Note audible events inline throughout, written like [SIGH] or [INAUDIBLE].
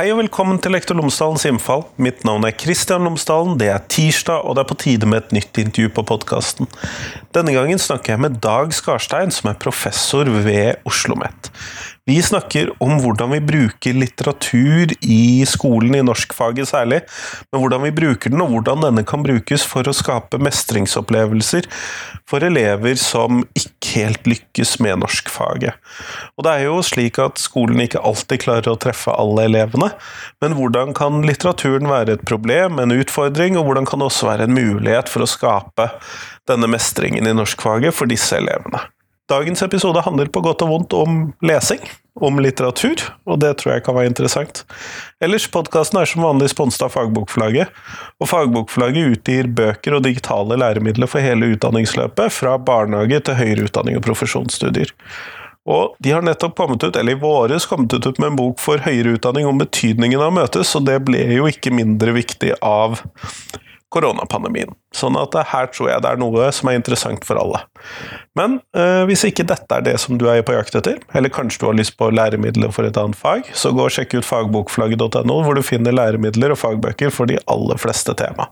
Hei og velkommen til Lektor Lomsdalens innfall. Mitt navn er Kristian Lomsdalen. Det er tirsdag, og det er på tide med et nytt intervju på podkasten. Denne gangen snakker jeg med Dag Skarstein, som er professor ved Oslo OsloMet. Vi snakker om hvordan vi bruker litteratur i skolen, i norskfaget særlig, men hvordan vi bruker den, og hvordan denne kan brukes for å skape mestringsopplevelser for elever som ikke helt lykkes med norskfaget. Og det er jo slik at skolen ikke alltid klarer å treffe alle elevene, men hvordan kan litteraturen være et problem, en utfordring, og hvordan kan det også være en mulighet for å skape denne mestringen i norskfaget for disse elevene? Dagens episode handler på godt og vondt om lesing, om litteratur, og det tror jeg kan være interessant. Ellers, podkasten er som vanlig sponset av Fagbokforlaget, og Fagbokforlaget utgir bøker og digitale læremidler for hele utdanningsløpet, fra barnehage til høyere utdanning og profesjonsstudier. Og de har nettopp kommet ut, eller i våres kommet ut med en bok for høyere utdanning om betydningen av å møtes, og det ble jo ikke mindre viktig av koronapandemien. Sånn at her tror jeg det er noe som er interessant for alle. Men eh, hvis ikke dette er det som du er på jakt etter, eller kanskje du har lyst på læremidler for et annet fag, så gå og sjekk ut fagbokflagget.no, hvor du finner læremidler og fagbøker for de aller fleste tema.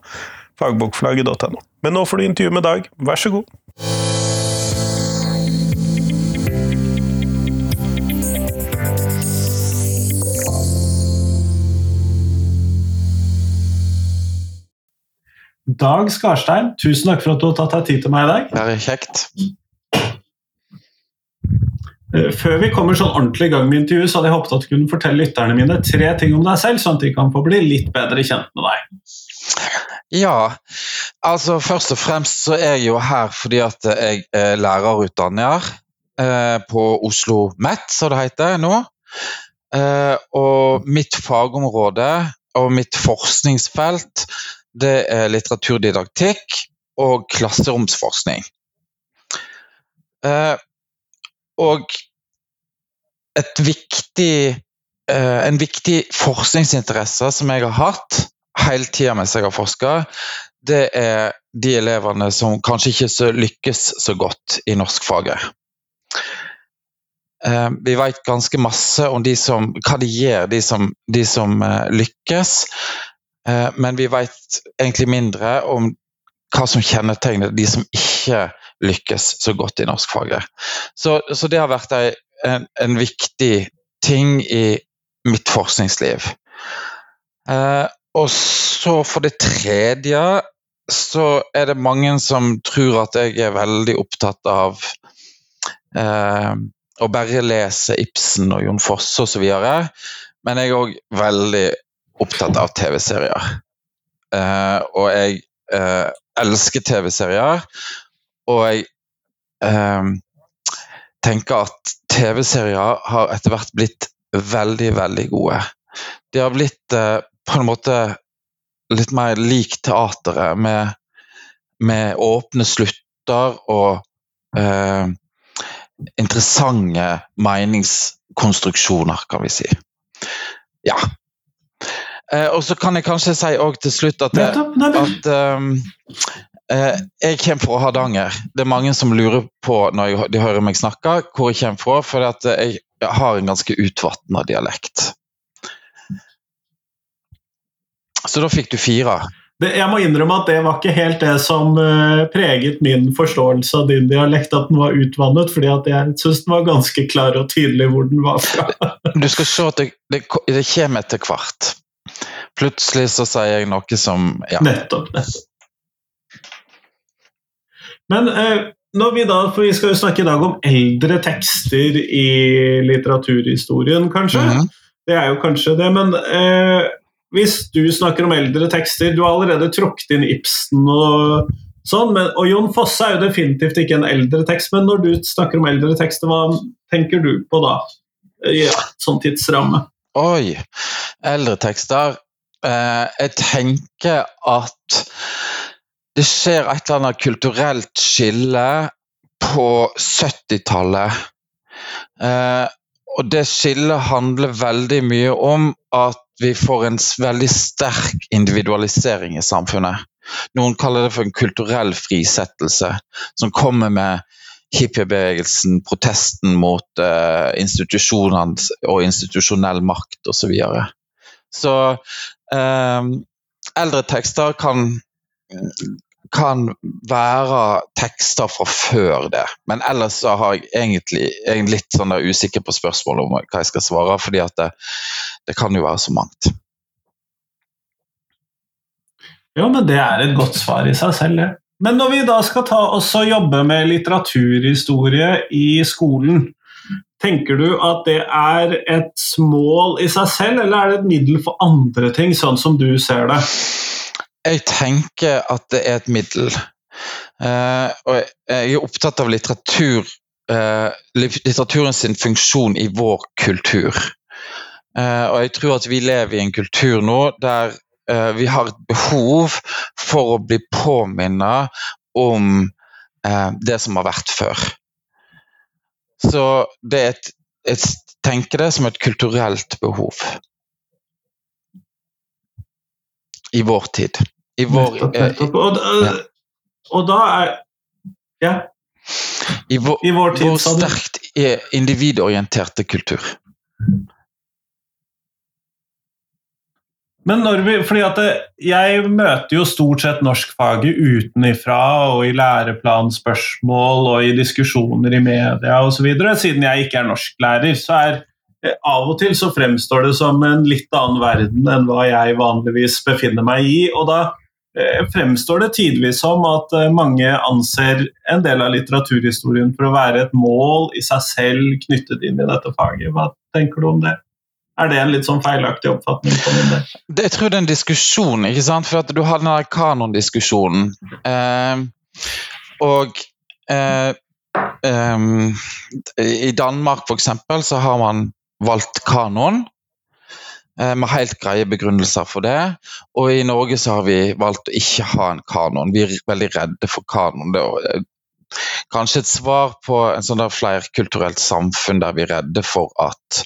Fagbokflagget.no. Men nå får du intervju med Dag, vær så god. Dag Skarstein, tusen takk for at du har tatt deg tid til meg i dag. Er kjekt. Eh, før vi kommer sånn ordentlig i gang med intervjuet, så hadde jeg håpet at du kunne fortelle lytterne mine tre ting om deg selv, sånn at de kan få bli litt bedre kjent med deg. Ja, altså først og fremst så er jeg jo her fordi at jeg er lærerutdanner eh, på Oslo MET, som det heter nå. Eh, og mitt fagområde og mitt forskningsfelt det er litteraturdidaktikk og klasseromsforskning. Eh, og viktig, eh, en viktig forskningsinteresse som jeg har hatt hele tida mens jeg har forska, det er de elevene som kanskje ikke så lykkes så godt i norskfaget. Eh, vi vet ganske masse om som, hva de gjør, de som, de som lykkes. Eh, men vi vet egentlig mindre om hva som kjennetegner de som ikke lykkes så godt i norskfaget. Så, så det har vært en, en, viktig ting i mitt forskningsliv. Eh, og så for det tredje så er det mange som tror at jeg er veldig opptatt av eh, å bare lese Ibsen og Jon Fosse osv. Men jeg er òg veldig opptatt av TV-serier. Uh, og jeg uh, elsker TV-serier. Og jeg uh, tenker at TV-serier har etter hvert blitt veldig, veldig gode. De har blitt på en måte litt mer lik teateret, med, med åpne slutter og interessante meningskonstruksjoner, kan vi si. Ja, Eh, og så kan jeg kanskje si til slutt at, det, at um, eh, jeg kommer fra Hardanger. Det er mange som lurer på når jeg, de hører meg snakke, hvor jeg kommer fra. For jeg, har en ganske utvatna dialekt. Så da fikk du fire. Det, jeg må innrømme at det var ikke helt det som uh, preget min forståelse av din dialekt, at den var utvannet, fordi jeg syns den var ganske klar og tydelig hvor den var fra. du skal se at det, det, det kommer etter hvert. Plutselig så sier jeg noe som ja. Nettopp. nettopp. Men eh, når vi da, for vi skal jo snakke i dag om eldre tekster i litteraturhistorien, kanskje. Mm -hmm. Det er jo kanskje det, men eh, hvis du snakker om eldre tekster Du har allerede trukket inn Ibsen og sånn, men, og Jon Fosse er jo definitivt ikke en eldre tekst, men når du snakker om eldre tekster, hva tenker du på da? Ja, sånn tidsramme. Oi. Eldre tekster Eh, jeg tenker at det skjer et eller annet kulturelt skille på 70-tallet. Eh, og det skillet handler veldig mye om at vi får en veldig sterk individualisering i samfunnet. Noen kaller det for en kulturell frisettelse, som kommer med hippiebevegelsen, protesten mot uh, institusjonene og institusjonell makt osv. Så eh, eldre tekster kan, kan være tekster fra før det. Men ellers så har jeg egentlig, jeg er litt sånn usikker på spørsmålet om hva jeg skal svare, fordi at det, det kan jo være så mangt. Jo, men det er et godt svar i seg selv, det. Men når vi da skal ta også jobbe med litteraturhistorie i skolen, tenker du at det er et mål i seg selv, eller er det et middel for andre ting, sånn som du ser det? Jeg tenker at det er et middel. Uh, og jeg er opptatt av litteratur, uh, litteraturen sin funksjon i vår kultur. Uh, og jeg tror at vi lever i en kultur nå der vi har et behov for å bli påminnet om eh, det som har vært før. Så det er et, et tenker det som et kulturelt behov. I vår tid. I vår, eh, og, da, og, da er Ja. I vår, I vår tid, vår sterkt individorienterte kultur. Men vi, fordi at det, Jeg møter jo stort sett norskfaget utenifra og i læreplanspørsmål og i diskusjoner i media osv. Siden jeg ikke er norsklærer, så er eh, av og til så fremstår det som en litt annen verden enn hva jeg vanligvis befinner meg i. og da eh, fremstår det tidvis som at eh, mange anser en del av litteraturhistorien for å være et mål i seg selv knyttet inn i dette faget. Hva tenker du om det? Er det en litt sånn feilaktig oppfatning på min del? Jeg tror det er en diskusjon, ikke sant? for at du har den kanondiskusjonen. Eh, og eh, eh, I Danmark for eksempel, så har man valgt kanon. Eh, med helt greie begrunnelser for det. Og i Norge så har vi valgt å ikke ha en kanon. Vi er veldig redde for kanon. Det er kanskje et svar på en sånn der flerkulturelt samfunn der vi er redde for at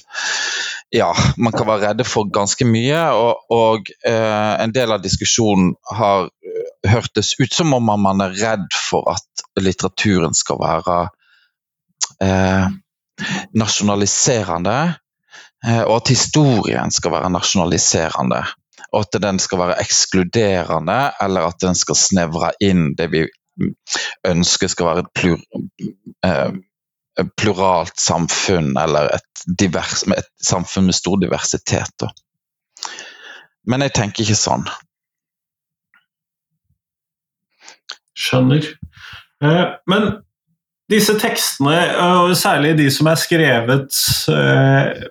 ja, man kan være redde for ganske mye. Og, og eh, en del av diskusjonen har uh, hørtes ut som om man er redd for at litteraturen skal være eh, nasjonaliserende. Eh, og at historien skal være nasjonaliserende. Og at den skal være ekskluderende, eller at den skal snevre inn det vi ønsker skal være plur, eh, pluralt samfunn, eller et, divers, et, samfunn med stor diversitet. Da. Men jeg tenker ikke sånn. Skjønner. Eh, men disse tekstene, og særlig de som er skrevet eh,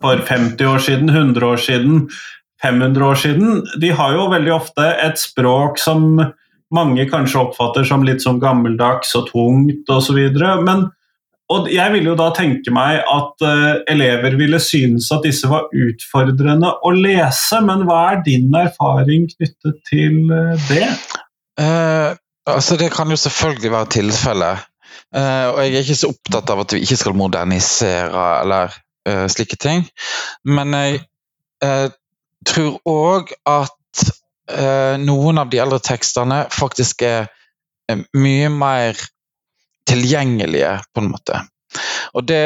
for 50 år siden, 100 år siden, 500 år siden, de har jo veldig ofte et språk som mange kanskje oppfatter som litt sånn gammeldags og tungt osv. Men og jeg ville jo da tenke meg at uh, elever ville synes at disse var utfordrende å lese, men hva er din erfaring knyttet til uh, det? Uh, altså Det kan jo selvfølgelig være tilfellet. og jeg er ikke så opptatt av at vi ikke skal modernisere eller slike ting. Men jeg tror òg at noen av de eldre tekstene faktisk er mye mer tilgjengelige, på en måte. Og det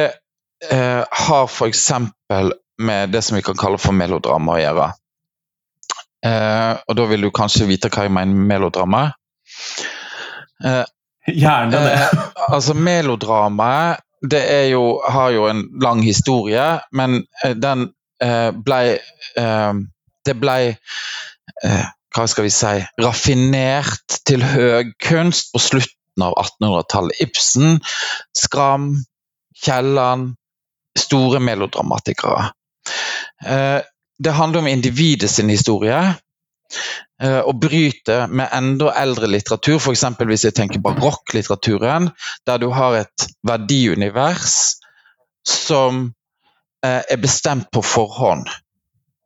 eh, har f.eks. med det som vi kan kalle for melodrama å gjøre. Eh, og da vil du kanskje vite hva jeg mener med melodrama? Eh, Gjerne det. Eh, altså, melodrama det jo, har jo en lang historie, men eh, den eh, blei Det blei hva skal vi si, raffinert til høgkunst på slutten av 1800-tallet. Ibsen, Skram, Kielland. Store melodramatikere. Eh, det handler om individet sin historie. Eh, og bryter med enda eldre litteratur, f.eks. hvis jeg tenker barokklitteraturen, der du har et verdiunivers som eh, er bestemt på forhånd.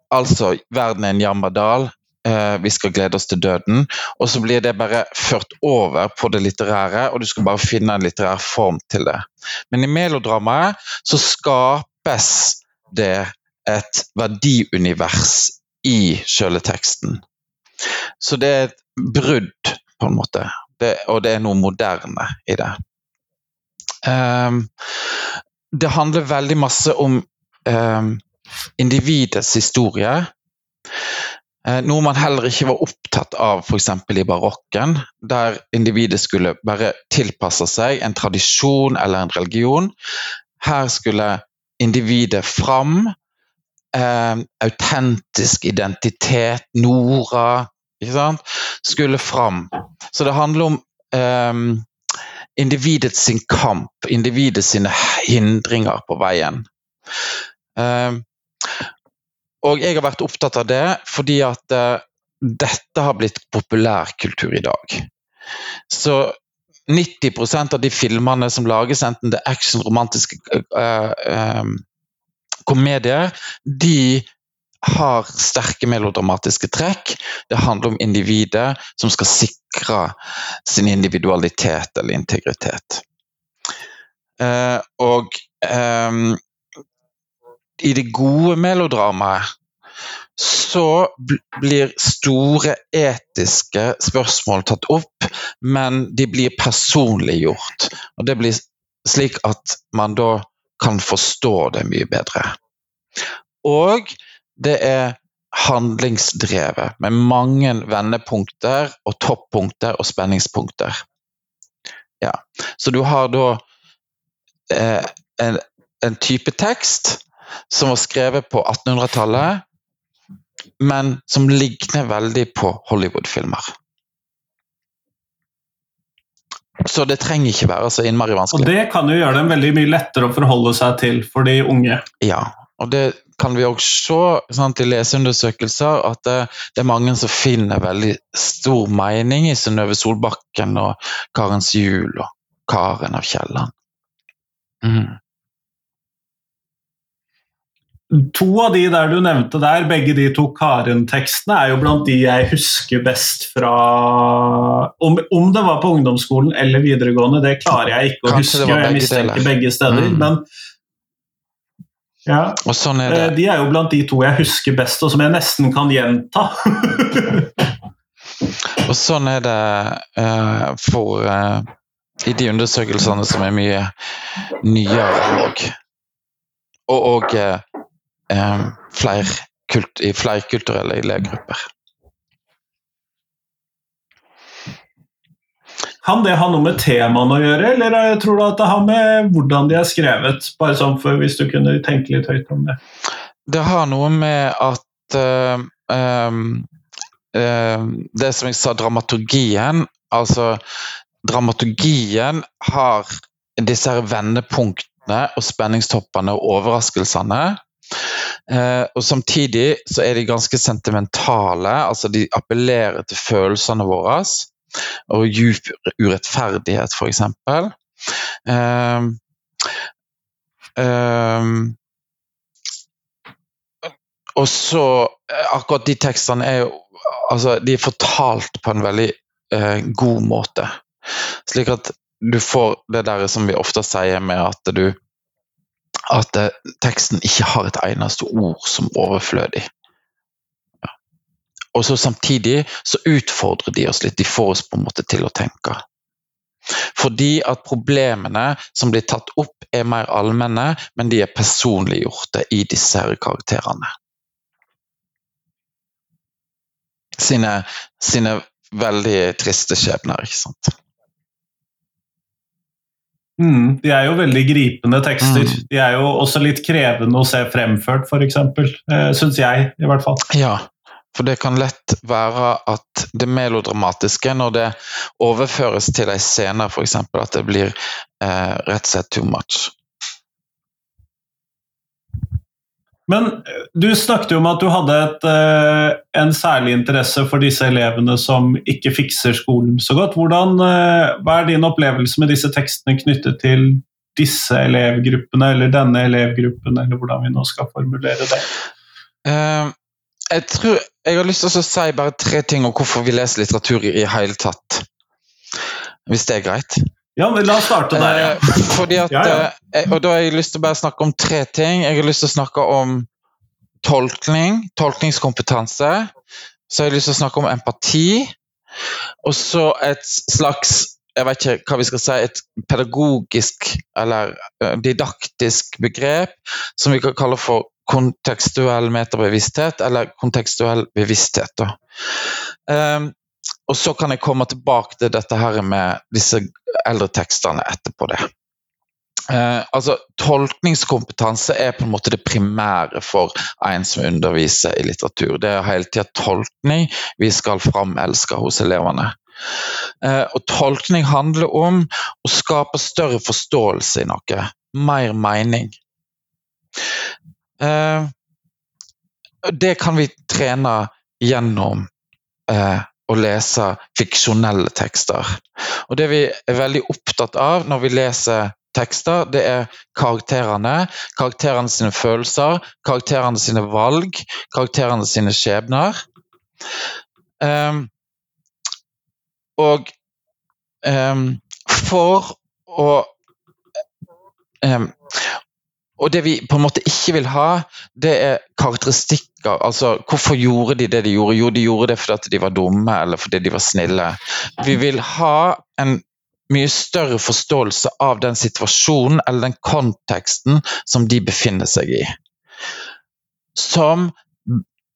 Altså verden er en jammerdal, Eh, vi skal glede oss til døden. Og så blir det bare ført over på det litterære, og du skal bare finne en litterær form til det. Men i melodramaet så skapes det et verdiunivers i sjøle teksten. Så det er et brudd, på en måte. Det, og det er noe moderne i det. Um, det handler veldig masse om um, individets historie. Eh, noe man heller ikke var opptatt av f.eks. i barokken, der individet skulle bare tilpasse seg en tradisjon eller en religion. Her skulle individet fram. Eh, autentisk identitet, Nora, ikke sant, skulle fram. Så det handler om eh, individets kamp, individets hindringer på veien. Eh, og jeg har vært opptatt av det fordi at uh, dette har blitt populærkultur i dag. Så 90% av de filmene som lages, enten det er action, romantiske uh, uh, komedier, de har sterke melodramatiske trekk. Det handler om individet som skal sikre sin individualitet eller integritet. Og um, i det gode melodramaet så blir store etiske spørsmål tatt opp, men de blir personliggjort. Og det blir slik at man da kan forstå det mye bedre. Og det er handlingsdrevet, med mange vendepunkter og toppunkter og spenningspunkter. Ja. Så du har da eh, en, en type tekst som var skrevet på 1800-tallet, men som ligner veldig på Hollywood-filmer. Så det trenger ikke være så innmari vanskelig. Og Det kan jo gjøre dem veldig mye lettere å forholde seg til for de unge. Ja, og det kan vi også se sant, i leseundersøkelser, at det, det, er mange som finner veldig stor mening i Synnøve Solbakken og Karens jul og Karen av Kielland. Mm. To av de der du nevnte der, begge de to Karen-tekstene, er jo blant de jeg husker best fra om, om, det var på ungdomsskolen eller videregående, det klarer jeg ikke å Kanskje huske. Jeg mistenker begge steder. Mm. Men ja, sånn er de er jo blant de to jeg husker best, og som jeg nesten kan gjenta. [LAUGHS] og sånn er det uh, for uh, i de undersøkelsene som er mye nyere òg. Og, og uh, eh, flerkult, i flerkulturelle elevgrupper. Kan det ha noe med temaene å gjøre, eller tror du at det har med hvordan de er skrevet? Bare sånn for Hvis du kunne tenke litt høyt om det. Det har noe med at uh, um, uh, Det som jeg sa, dramaturgien Altså, dramaturgien har disse her vendepunktene og spenningstoppene og overraskelsene og Samtidig så er de ganske sentimentale, altså de appellerer til følelsene våre. Og djup urettferdighet, f.eks. Um, um, og så eh, Akkurat de tekstene er jo altså, de er fortalt på en veldig uh, god måte. Slik at du får det der som vi ofte sier med at du at eh, teksten ikke har et eneste ord som overflødig. Og så Samtidig så utfordrer de oss litt, de får oss på en måte til å tenke. Fordi at problemene som blir tatt opp, er mer allmenne, men de er personliggjorte i disse karakterene. Sine, sine veldig triste skjebner, ikke sant. Mm, de er jo veldig gripende tekster. Mm. De er jo også litt krevende å se fremført, f.eks. Eh, Syns jeg, i hvert fall. Ja, for det kan lett være at det melodramatiske, når det overføres til ei scene, f.eks., at det blir eh, rett og slett too much. Men eh, du snakket jo om at du hadde et, uh, en særlig interesse for disse elevene som ikke fikser skolen så godt. Hvordan, uh, hva er din opplevelse med disse tekstene knyttet til disse elevgruppene, eller denne elevgruppen, eller hvordan vi nå skal formulere det? Jeg tror jeg har lyst til å si bare tre ting om hvorfor vi leser litteratur i hele tatt. Hvis det er greit? Ja, men La oss starte der, ja. Eh, fordi at, ja, ja. Eh, og Da har jeg lyst til å bare snakke om tre ting. Jeg har lyst til å snakke om tolkning, tolkningskompetanse. Så jeg har lyst til å snakke om empati. Og så et slags jeg vet ikke hva vi skal si, et pedagogisk eller eh, didaktisk begrep som vi kan kalle for kontekstuell metabevissthet, eller kontekstuell bevissthet. Um, og så kan jeg komme tilbake til dette her med disse eldre tekstene etterpå det. Eh, altså, Tolkningskompetanse er på en måte det primære for en som underviser i litteratur. Det er hele tida tolkning vi skal framelske hos elevene. Eh, og tolkning handler om å skape større forståelse i noe. Mer mening. Eh, det kan vi trene gjennom eh, å lese fiksjonelle tekster. Og Det vi er veldig opptatt av når vi leser tekster, det er karakterene. Karakterene sine følelser, karakterene sine valg, karakterene sine skjebner. Um, og um, for å um, og det vi på en måte ikke vil ha, det er karakteristikker. Altså, hvorfor gjorde de det de gjorde? Jo, de gjorde det fordi de var dumme, eller fordi de var snille. Vi vil ha en mye større forståelse av den situasjonen eller den konteksten som de befinner seg i. Som,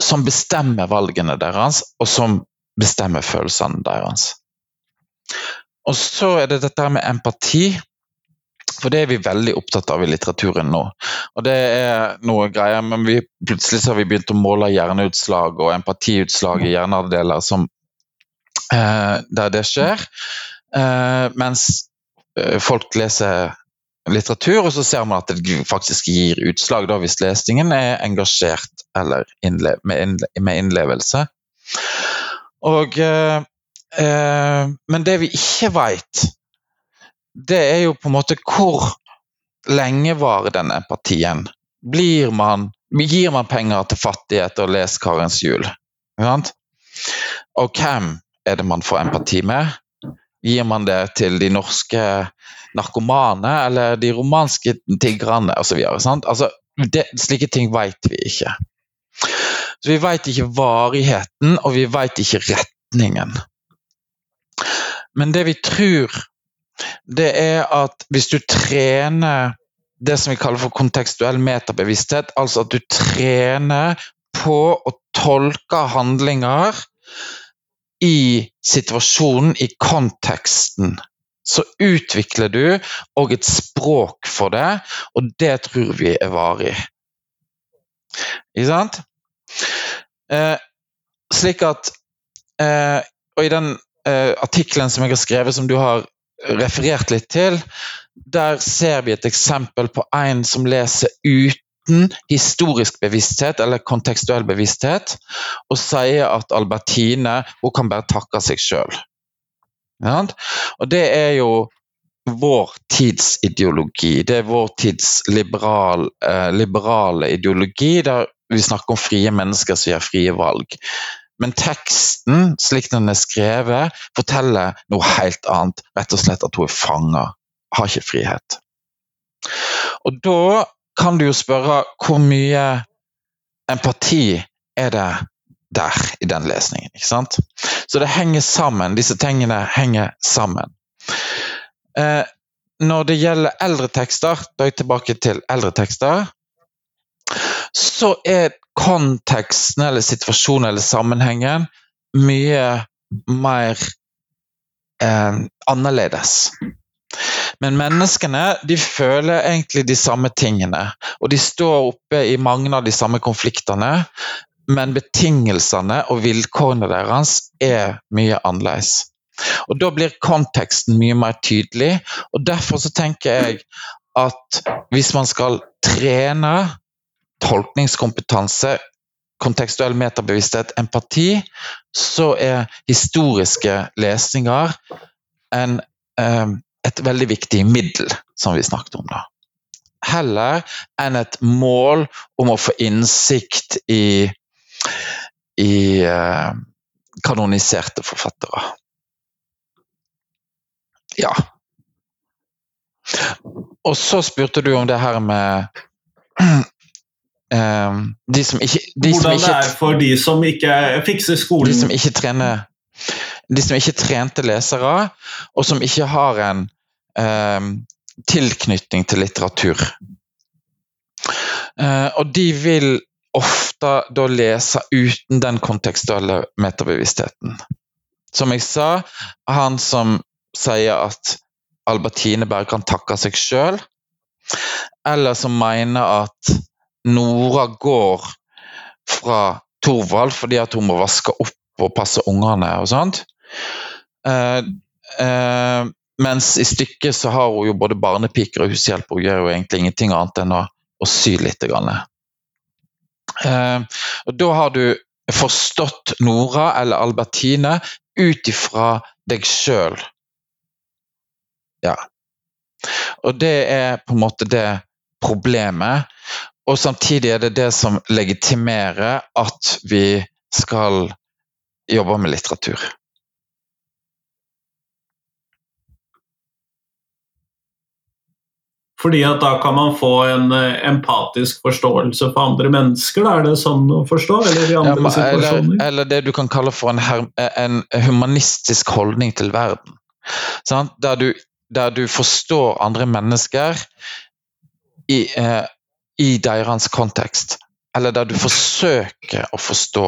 som bestemmer valgene deres, og som bestemmer følelsene deres. Og så er det dette med empati. For det er vi veldig opptatt av i litteraturen nå. Og det er noe greier, men vi, plutselig har vi begynt å måle hjerneutslag og empatiutslag i hjernedeler som, eh, der det skjer. Eh, mens uh, folk leser litteratur, og så ser man at det faktisk gir utslag da, hvis lesningen er engasjert eller innle med, innle med, innlevelse. Og, eh, men det vi ikke veit, det er jo på en måte hvor lenge varer den empatien? Blir man, gir man penger til fattighet og leser lese Karens jul? Og hvem er det man får empati med? Gir man det til de norske narkomane eller de romanske tiggerne osv.? Altså, slike ting vet vi ikke. Så Vi vet ikke varigheten, og vi vet ikke retningen. Men det vi tror, det er at hvis du trener det som vi kaller for kontekstuell metabevissthet, altså at du trener på å tolke handlinger i situasjonen, i konteksten, så utvikler du òg et språk for det, og det tror vi er varig. Ikke sant? Eh, slik at eh, Og i den eh, artikkelen som jeg har skrevet, som du har referert litt til, der ser vi et eksempel på en som leser uten historisk bevissthet eller kontekstuell bevissthet, og sier at Albertine hun kan bare takke seg sjøl. Ja? Og det er jo vår tids ideologi. Det er vår tids liberal, eh, liberale ideologi, der vi snakker om frie mennesker som gjør frie valg. Men teksten, slik den er skrevet, forteller noe helt annet. Rett og slett at hun er fanga, har ikke frihet. Og da kan du jo spørre hvor mye empati er det der i den lesningen. ikke sant? Så det henger sammen. Disse tingene henger sammen. Eh, når det gjelder eldre tekster, da er jeg tilbake til eldre tekster, så er konteksten eller situasjonen eller sammenhengen mye mer eh, annerledes. Men menneskene de føler egentlig de samme tingene. Og de står oppe i mange av de samme konfliktene, men betingelsene og vilkårene deres er mye annerledes. Og Da blir konteksten mye mer tydelig, og derfor så tenker jeg at hvis man skal trene tolkningskompetanse, kontekstuell metabevissthet, empati, så er historiske lesninger en eh, et veldig viktig middel, som vi snakket om da. Heller enn et mål om å få innsikt i, i eh, kanoniserte forfattere. Ja. Og så spurte du om det her med de som ikke de Hvordan som ikke, det er for de som ikke fikser skolen? De som ikke trener de som ikke trente lesere, og som ikke har en eh, tilknytning til litteratur. Eh, og de vil ofte da lese uten den kontekstuelle metabevisstheten. Som jeg sa, han som sier at Albertine bare kan takke seg sjøl, eller som mener at Nora går fra Torvald fordi at hun må vaske opp og passe ungene og sånt. Eh, eh, mens i stykket så har hun jo både barnepiker og hushjelp, og gjør jo egentlig ingenting annet enn å, å sy litt. Eh, og da har du forstått Nora eller Albertine ut ifra deg sjøl. Ja. Og det er på en måte det problemet. Og samtidig er det det som legitimerer at vi skal jobbe med litteratur. Fordi at da kan man få en uh, empatisk forståelse for andre mennesker? Da? Er det sånn å forstå? Eller i andre ja, eller, eller, det du kan kalle for en, en humanistisk holdning til verden. Der du, der, du, forstår andre mennesker i, uh, i deres kontekst. Eller der du forsøker å forstå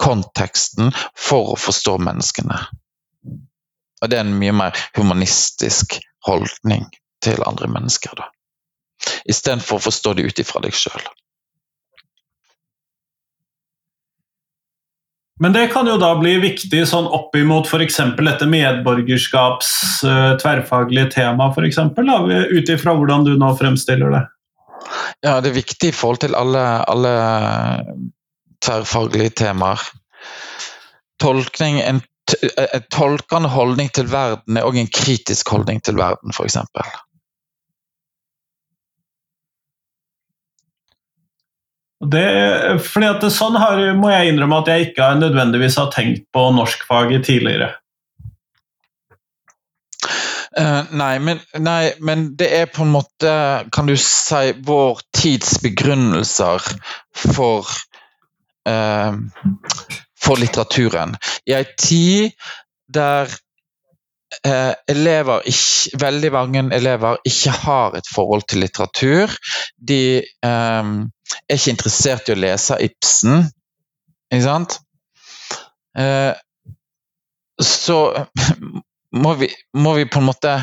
konteksten for å forstå menneskene. Og det er en mye mer humanistisk holdning til andre mennesker. da. Istedenfor å forstå det ut ifra deg sjøl. Men det kan jo da bli viktig sånn oppimot f.eks. dette medborgerskaps uh, tverrfaglige tema, f.eks. Ut ifra hvordan du nå fremstiller det. Ja, det er viktig i forhold til alle, alle tverrfaglige temaer. Tolkning, en, en tolkende holdning til verden er òg en kritisk holdning til verden, f.eks. Det, fordi at det, sånn har, må jeg innrømme at jeg ikke nødvendigvis har tenkt på norskfaget tidligere. Uh, nei, men, nei, men, det er på en måte, kan du si, vår tids begrunnelser for uh, for litteraturen. I ei tid der uh, elever ikke, veldig mange elever ikke har et forhold til litteratur. De um, er ikke interessert i å lese Ibsen, ikke sant? Eh, så må vi, må vi, på en måte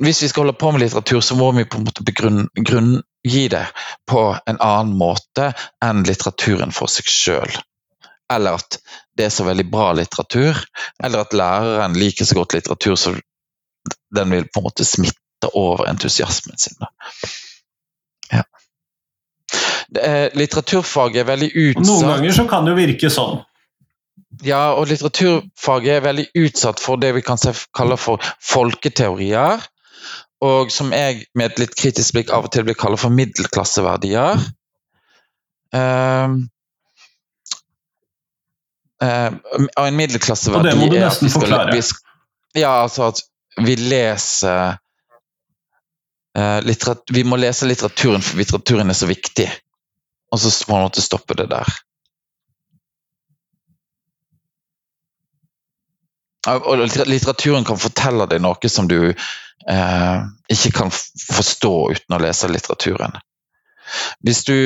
Hvis vi skal holde på med litteratur, så må vi på en måte grunngi det på en annen måte enn litteraturen for seg sjøl. Eller at det er så veldig bra litteratur, eller at læreren liker så godt litteratur så den vil på en måte smitte over entusiasmen sin. Ja. Litteraturfaget er veldig utsatt Noen ganger så kan det jo virke sånn. Ja, og litteraturfaget er veldig utsatt for det vi kan kalle for folketeorier. Og som jeg med et litt kritisk blikk av og til blir kalt for middelklasseverdier. Um, um, og en middelklasseverdi Og det må du nesten forklare. Vi, ja, altså at vi leser uh, Vi må lese litteraturen, for litteraturen er så viktig og så må man måtte stoppe det der. Og litteraturen kan fortelle deg noe som du eh, ikke kan forstå uten å lese litteraturen. Hvis du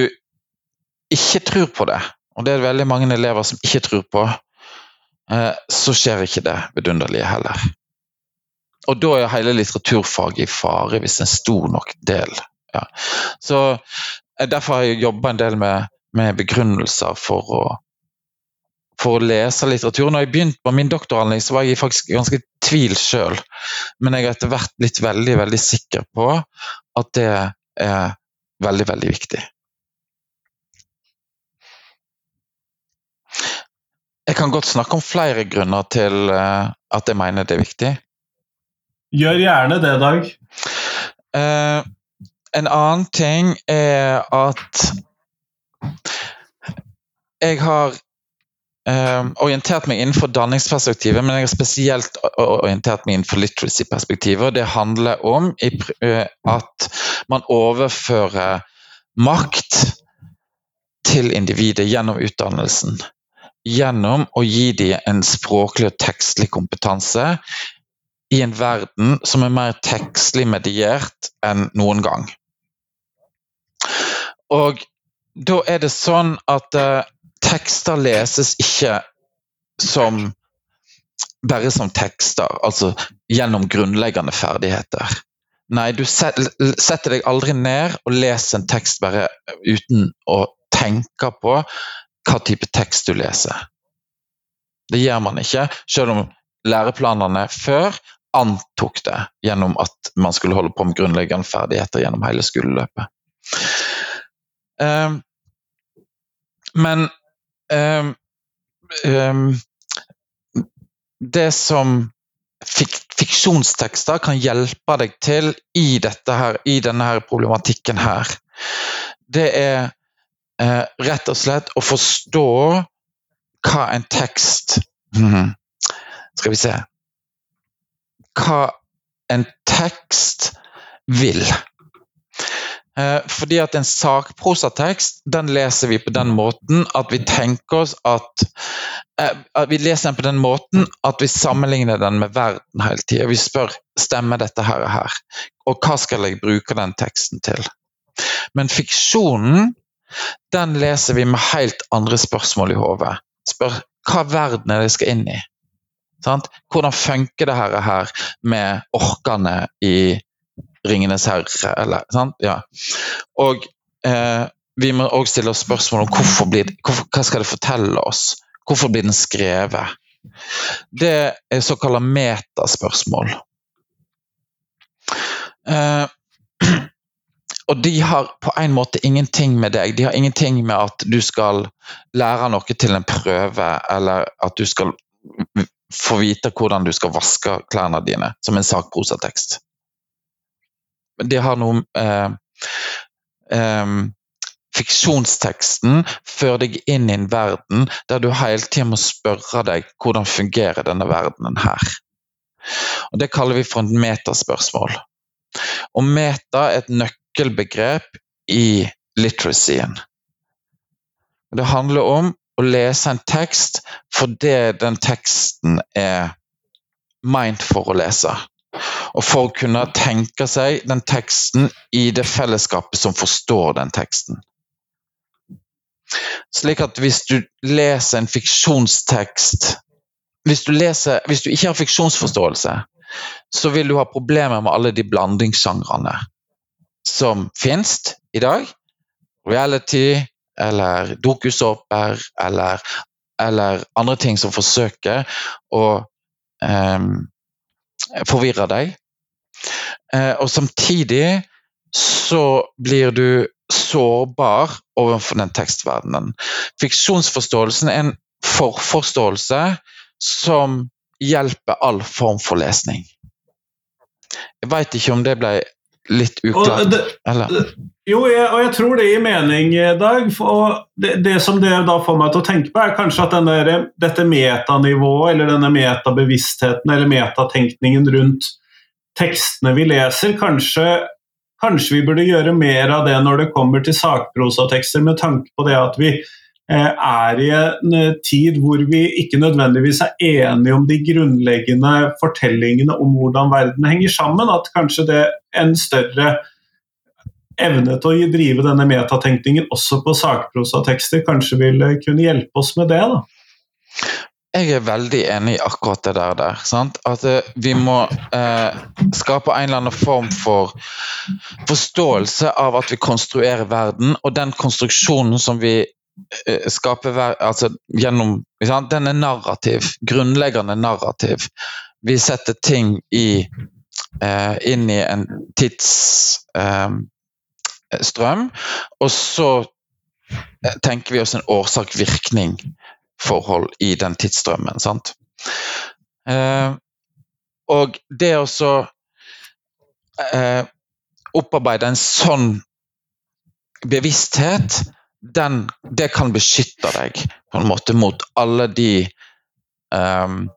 ikke tror på det, og det er veldig mange elever som ikke tror på, eh, så skjer ikke det vidunderlige heller. Og da er hele litteraturfaget i fare hvis en stor nok del. Ja. Så Eh, derfor har jeg jobba en del med, med begrunnelser for å, for å lese litteratur. Når jeg begynte på min doktoravhandling, så var jeg faktisk ganske i tvil sjøl. Men jeg har etter hvert blitt veldig, veldig sikker på at det er veldig, veldig viktig. Jeg kan godt snakke om flere grunner til eh, at jeg mener det er viktig. Gjør gjerne det, Dag. Uh, en annen ting er at jeg har Um, orientert meg innenfor danningsperspektivet, men jeg har spesielt orientert meg innenfor literacy-perspektivet. Det handler om uh, at man overfører makt til individet gjennom utdannelsen. Gjennom å gi dem en språklig og tekstlig kompetanse i en verden som er mer tekstlig mediert enn noen gang. Og da er det sånn at uh, tekster leses ikke som bare som tekster, altså gjennom grunnleggende ferdigheter. Nei, du setter deg aldri ned og leser en tekst bare uten å tenke på hva type tekst du leser. Det gjør man ikke, selv om læreplanene før antok det gjennom at man skulle holde på med grunnleggende ferdigheter gjennom hele skoleløpet. Um, men um, det som fik fiksjonstekster kan hjelpe deg til i, her, i denne her problematikken her, det er uh, rett og slett å forstå hva en tekst hmm, [LAUGHS] Skal vi se Hva en tekst vil. Eh, fordi at en sakprosatekst den leser vi på den måten at vi tenker oss at, eh, at Vi leser den på den måten at vi sammenligner den med verden hele tida. Vi spør stemmer dette her og her, og hva skal jeg bruke den teksten til? Men fiksjonen den leser vi med helt andre spørsmål i hodet. Spør hva verden er det jeg skal inn i? Sant? Hvordan funker det her med orkene i 'Ringenes herre'. Eller, sant? Ja. Og eh, vi må òg stille oss spørsmål om hvorfor blir, hvorfor, hva skal det fortelle oss. Hvorfor blir den skrevet? Det er såkalte metaspørsmål. Eh, [CLEARS THROAT] og de har på en måte ingenting med deg. De har ingenting med at du skal lære noe til en prøve, eller at du skal få vite hvordan du skal vaske klærne dine, som en sakprosatekst det har noe eh, eh, Fiksjonsteksten fører deg inn i en verden der du hele tida må spørre deg hvordan fungerer denne verdenen her. Og Det kaller vi for et metaspørsmål. Og meta er et nøkkelbegrep i literacyen. Det handler om å lese en tekst fordi den teksten er meint for å lese. Og for å kunne tenke seg den teksten i det fellesskapet som forstår den teksten. Slik at hvis du leser en fiksjonstekst hvis du, leser, hvis du ikke har fiksjonsforståelse, så vil du ha problemer med alle de blandingssjangrene som finnes i dag. Reality eller dokusåper eller, eller andre ting som forsøker å um, forvirre deg. Eh, og samtidig så blir du sårbar overfor den tekstverdenen. Fiksjonsforståelsen er en forforståelse som hjelper all form for lesning. Jeg veit ikke om det ble litt uklart? Det, jo, jeg, og jeg tror det gir mening, Dag. Og det, det, som det da får meg til å tenke på, er kanskje at denne, dette metanivået, eller denne metabevisstheten eller metatenkningen rundt tekstene vi leser, kanskje, kanskje vi burde gjøre mer av det når det kommer til sakprosatekster, med tanke på det at vi eh, er i en eh, tid hvor vi ikke nødvendigvis er enige om de grunnleggende fortellingene om hvordan verden henger sammen. At kanskje det er en større evne til å drive denne metatenkningen også på sakprosatekster kanskje vil kunne hjelpe oss med det. da. Jeg er veldig enig i akkurat det der. der At eh, vi må eh, skape en eller annen form for forståelse av at vi konstruerer verden, og den konstruksjonen som vi eh, skaper altså, gjennom Den er narrativ. Grunnleggende narrativ. Vi setter ting i, eh, inn i en tidsstrøm, eh, og så eh, tenker vi oss en årsak-virkning forhold i den tidsstrømmen. sant? Eh, og det å så eh, opparbeide en sånn bevissthet, den, det kan beskytte deg på en måte mot alle de um,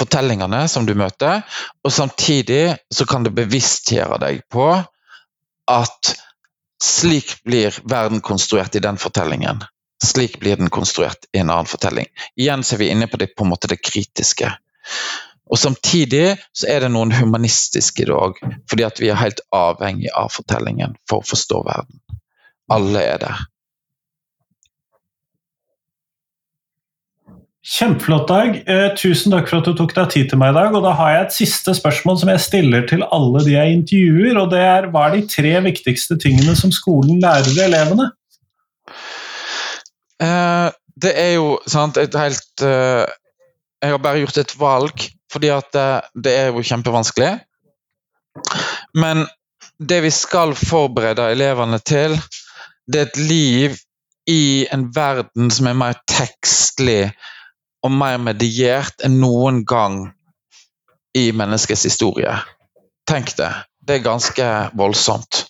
fortellingene som du møter, og samtidig så kan det bevisstgjøre deg på at slik blir verden konstruert i den fortellingen. Slik blir den konstruert i en annen fortelling. Igjen så er vi inne på det, på en måte det kritiske. Og Samtidig så er det noen humanistiske i det òg, fordi at vi er helt avhengig av fortellingen for å forstå verden. alle er der. Kjempeflott, Dag. Eh, tusen takk for at du tok deg tid til meg i dag. Og da har jeg et siste spørsmål som jeg stiller til alle de jeg intervjuer. og det er Hva er de tre viktigste tingene som skolen lærer elevene? Eh, det er jo sant, et helt eh, Jeg har bare gjort et valg, fordi at eh, det er jo kjempevanskelig. Men det vi skal forberede elevene til, det er et liv i en verden som er mer tekstlig og mer mediert enn noen gang i menneskets historie. Tenk det. Det er ganske voldsomt.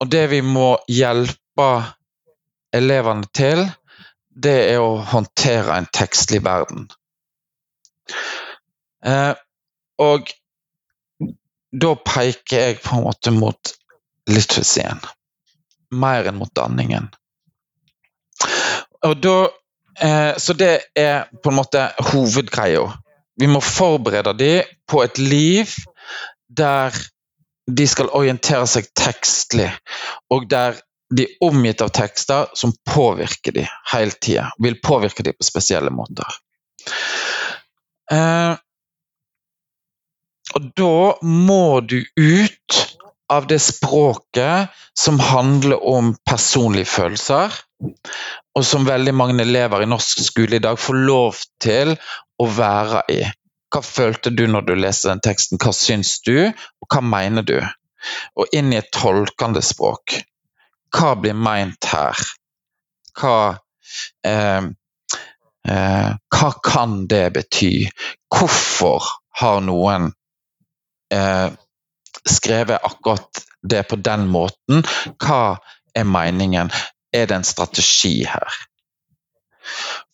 Og det vi må hjelpe elevene til, det er å håndtere en tekstlig verden. Eh, og da peker jeg på en måte mot liturgien. Mer enn mot danningen. Og da, eh, så det er på en måte hovedgreia. Vi må forberede dem på et liv der de skal orientere seg tekstlig, og der de er omgitt av tekster som påvirker dem hele tida. Vil påvirke dem på spesielle måter. Eh, og da må du ut av det språket som handler om personlige følelser, og som veldig mange elever i norsk skole i dag får lov til å være i. Hva følte du når du leste den teksten, hva syns du, og hva mener du? Og inn i et tolkende språk. Hva blir meint her? Hva eh, eh, Hva kan det bety? Hvorfor har noen eh, skrevet akkurat det på den måten? Hva er meningen? Er det en strategi her?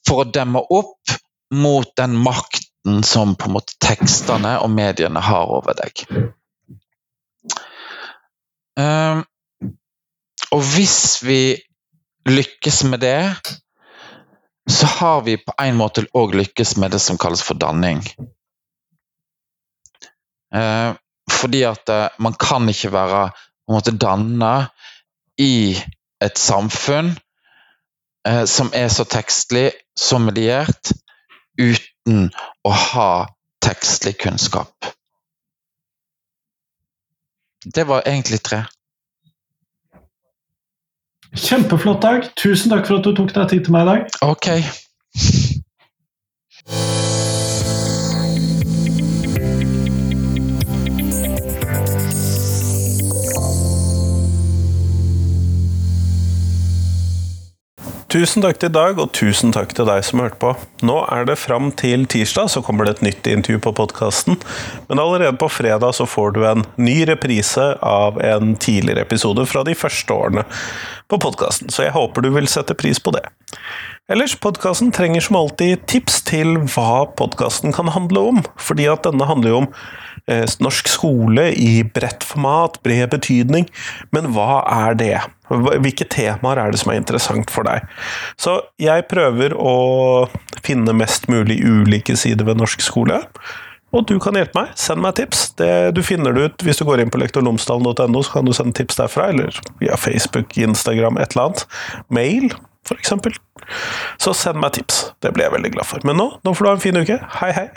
For å demme opp mot den makten som på en måte tekstene og mediene har over deg. Um, og hvis vi lykkes med det, så har vi på en måte òg lykkes med det som kalles for danning. Uh, fordi at uh, man kan ikke være på en måte danna i et samfunn eh, som er så tekstlig, som mediert, uten å ha tekstlig kunnskap. Det var egentlig tre. Kjempeflott, Dag. Tusen takk for at du tok deg tid til meg i dag. Ok. Tusen takk til Dag, og tusen takk til deg som hørte på. Nå er det fram til tirsdag, så kommer det et nytt intervju på podkasten. Men allerede på fredag så får du en ny reprise av en tidligere episode fra de første årene på podkasten, så jeg håper du vil sette pris på det. Ellers, podkasten trenger som alltid tips til hva podkasten kan handle om, fordi at denne handler jo om eh, norsk skole i bredt format, bred betydning, men hva er det? Hvilke temaer er det som er interessant for deg? Så jeg prøver å finne mest mulig ulike sider ved norsk skole. Og du kan hjelpe meg. Send meg tips. Det, du finner det ut hvis du går inn på lektorlomsdalen.no, så kan du sende tips derfra, eller via Facebook, Instagram, et eller annet. Mail, f.eks. Så send meg tips. Det blir jeg veldig glad for. Men nå, nå får du ha en fin uke. Hei, hei.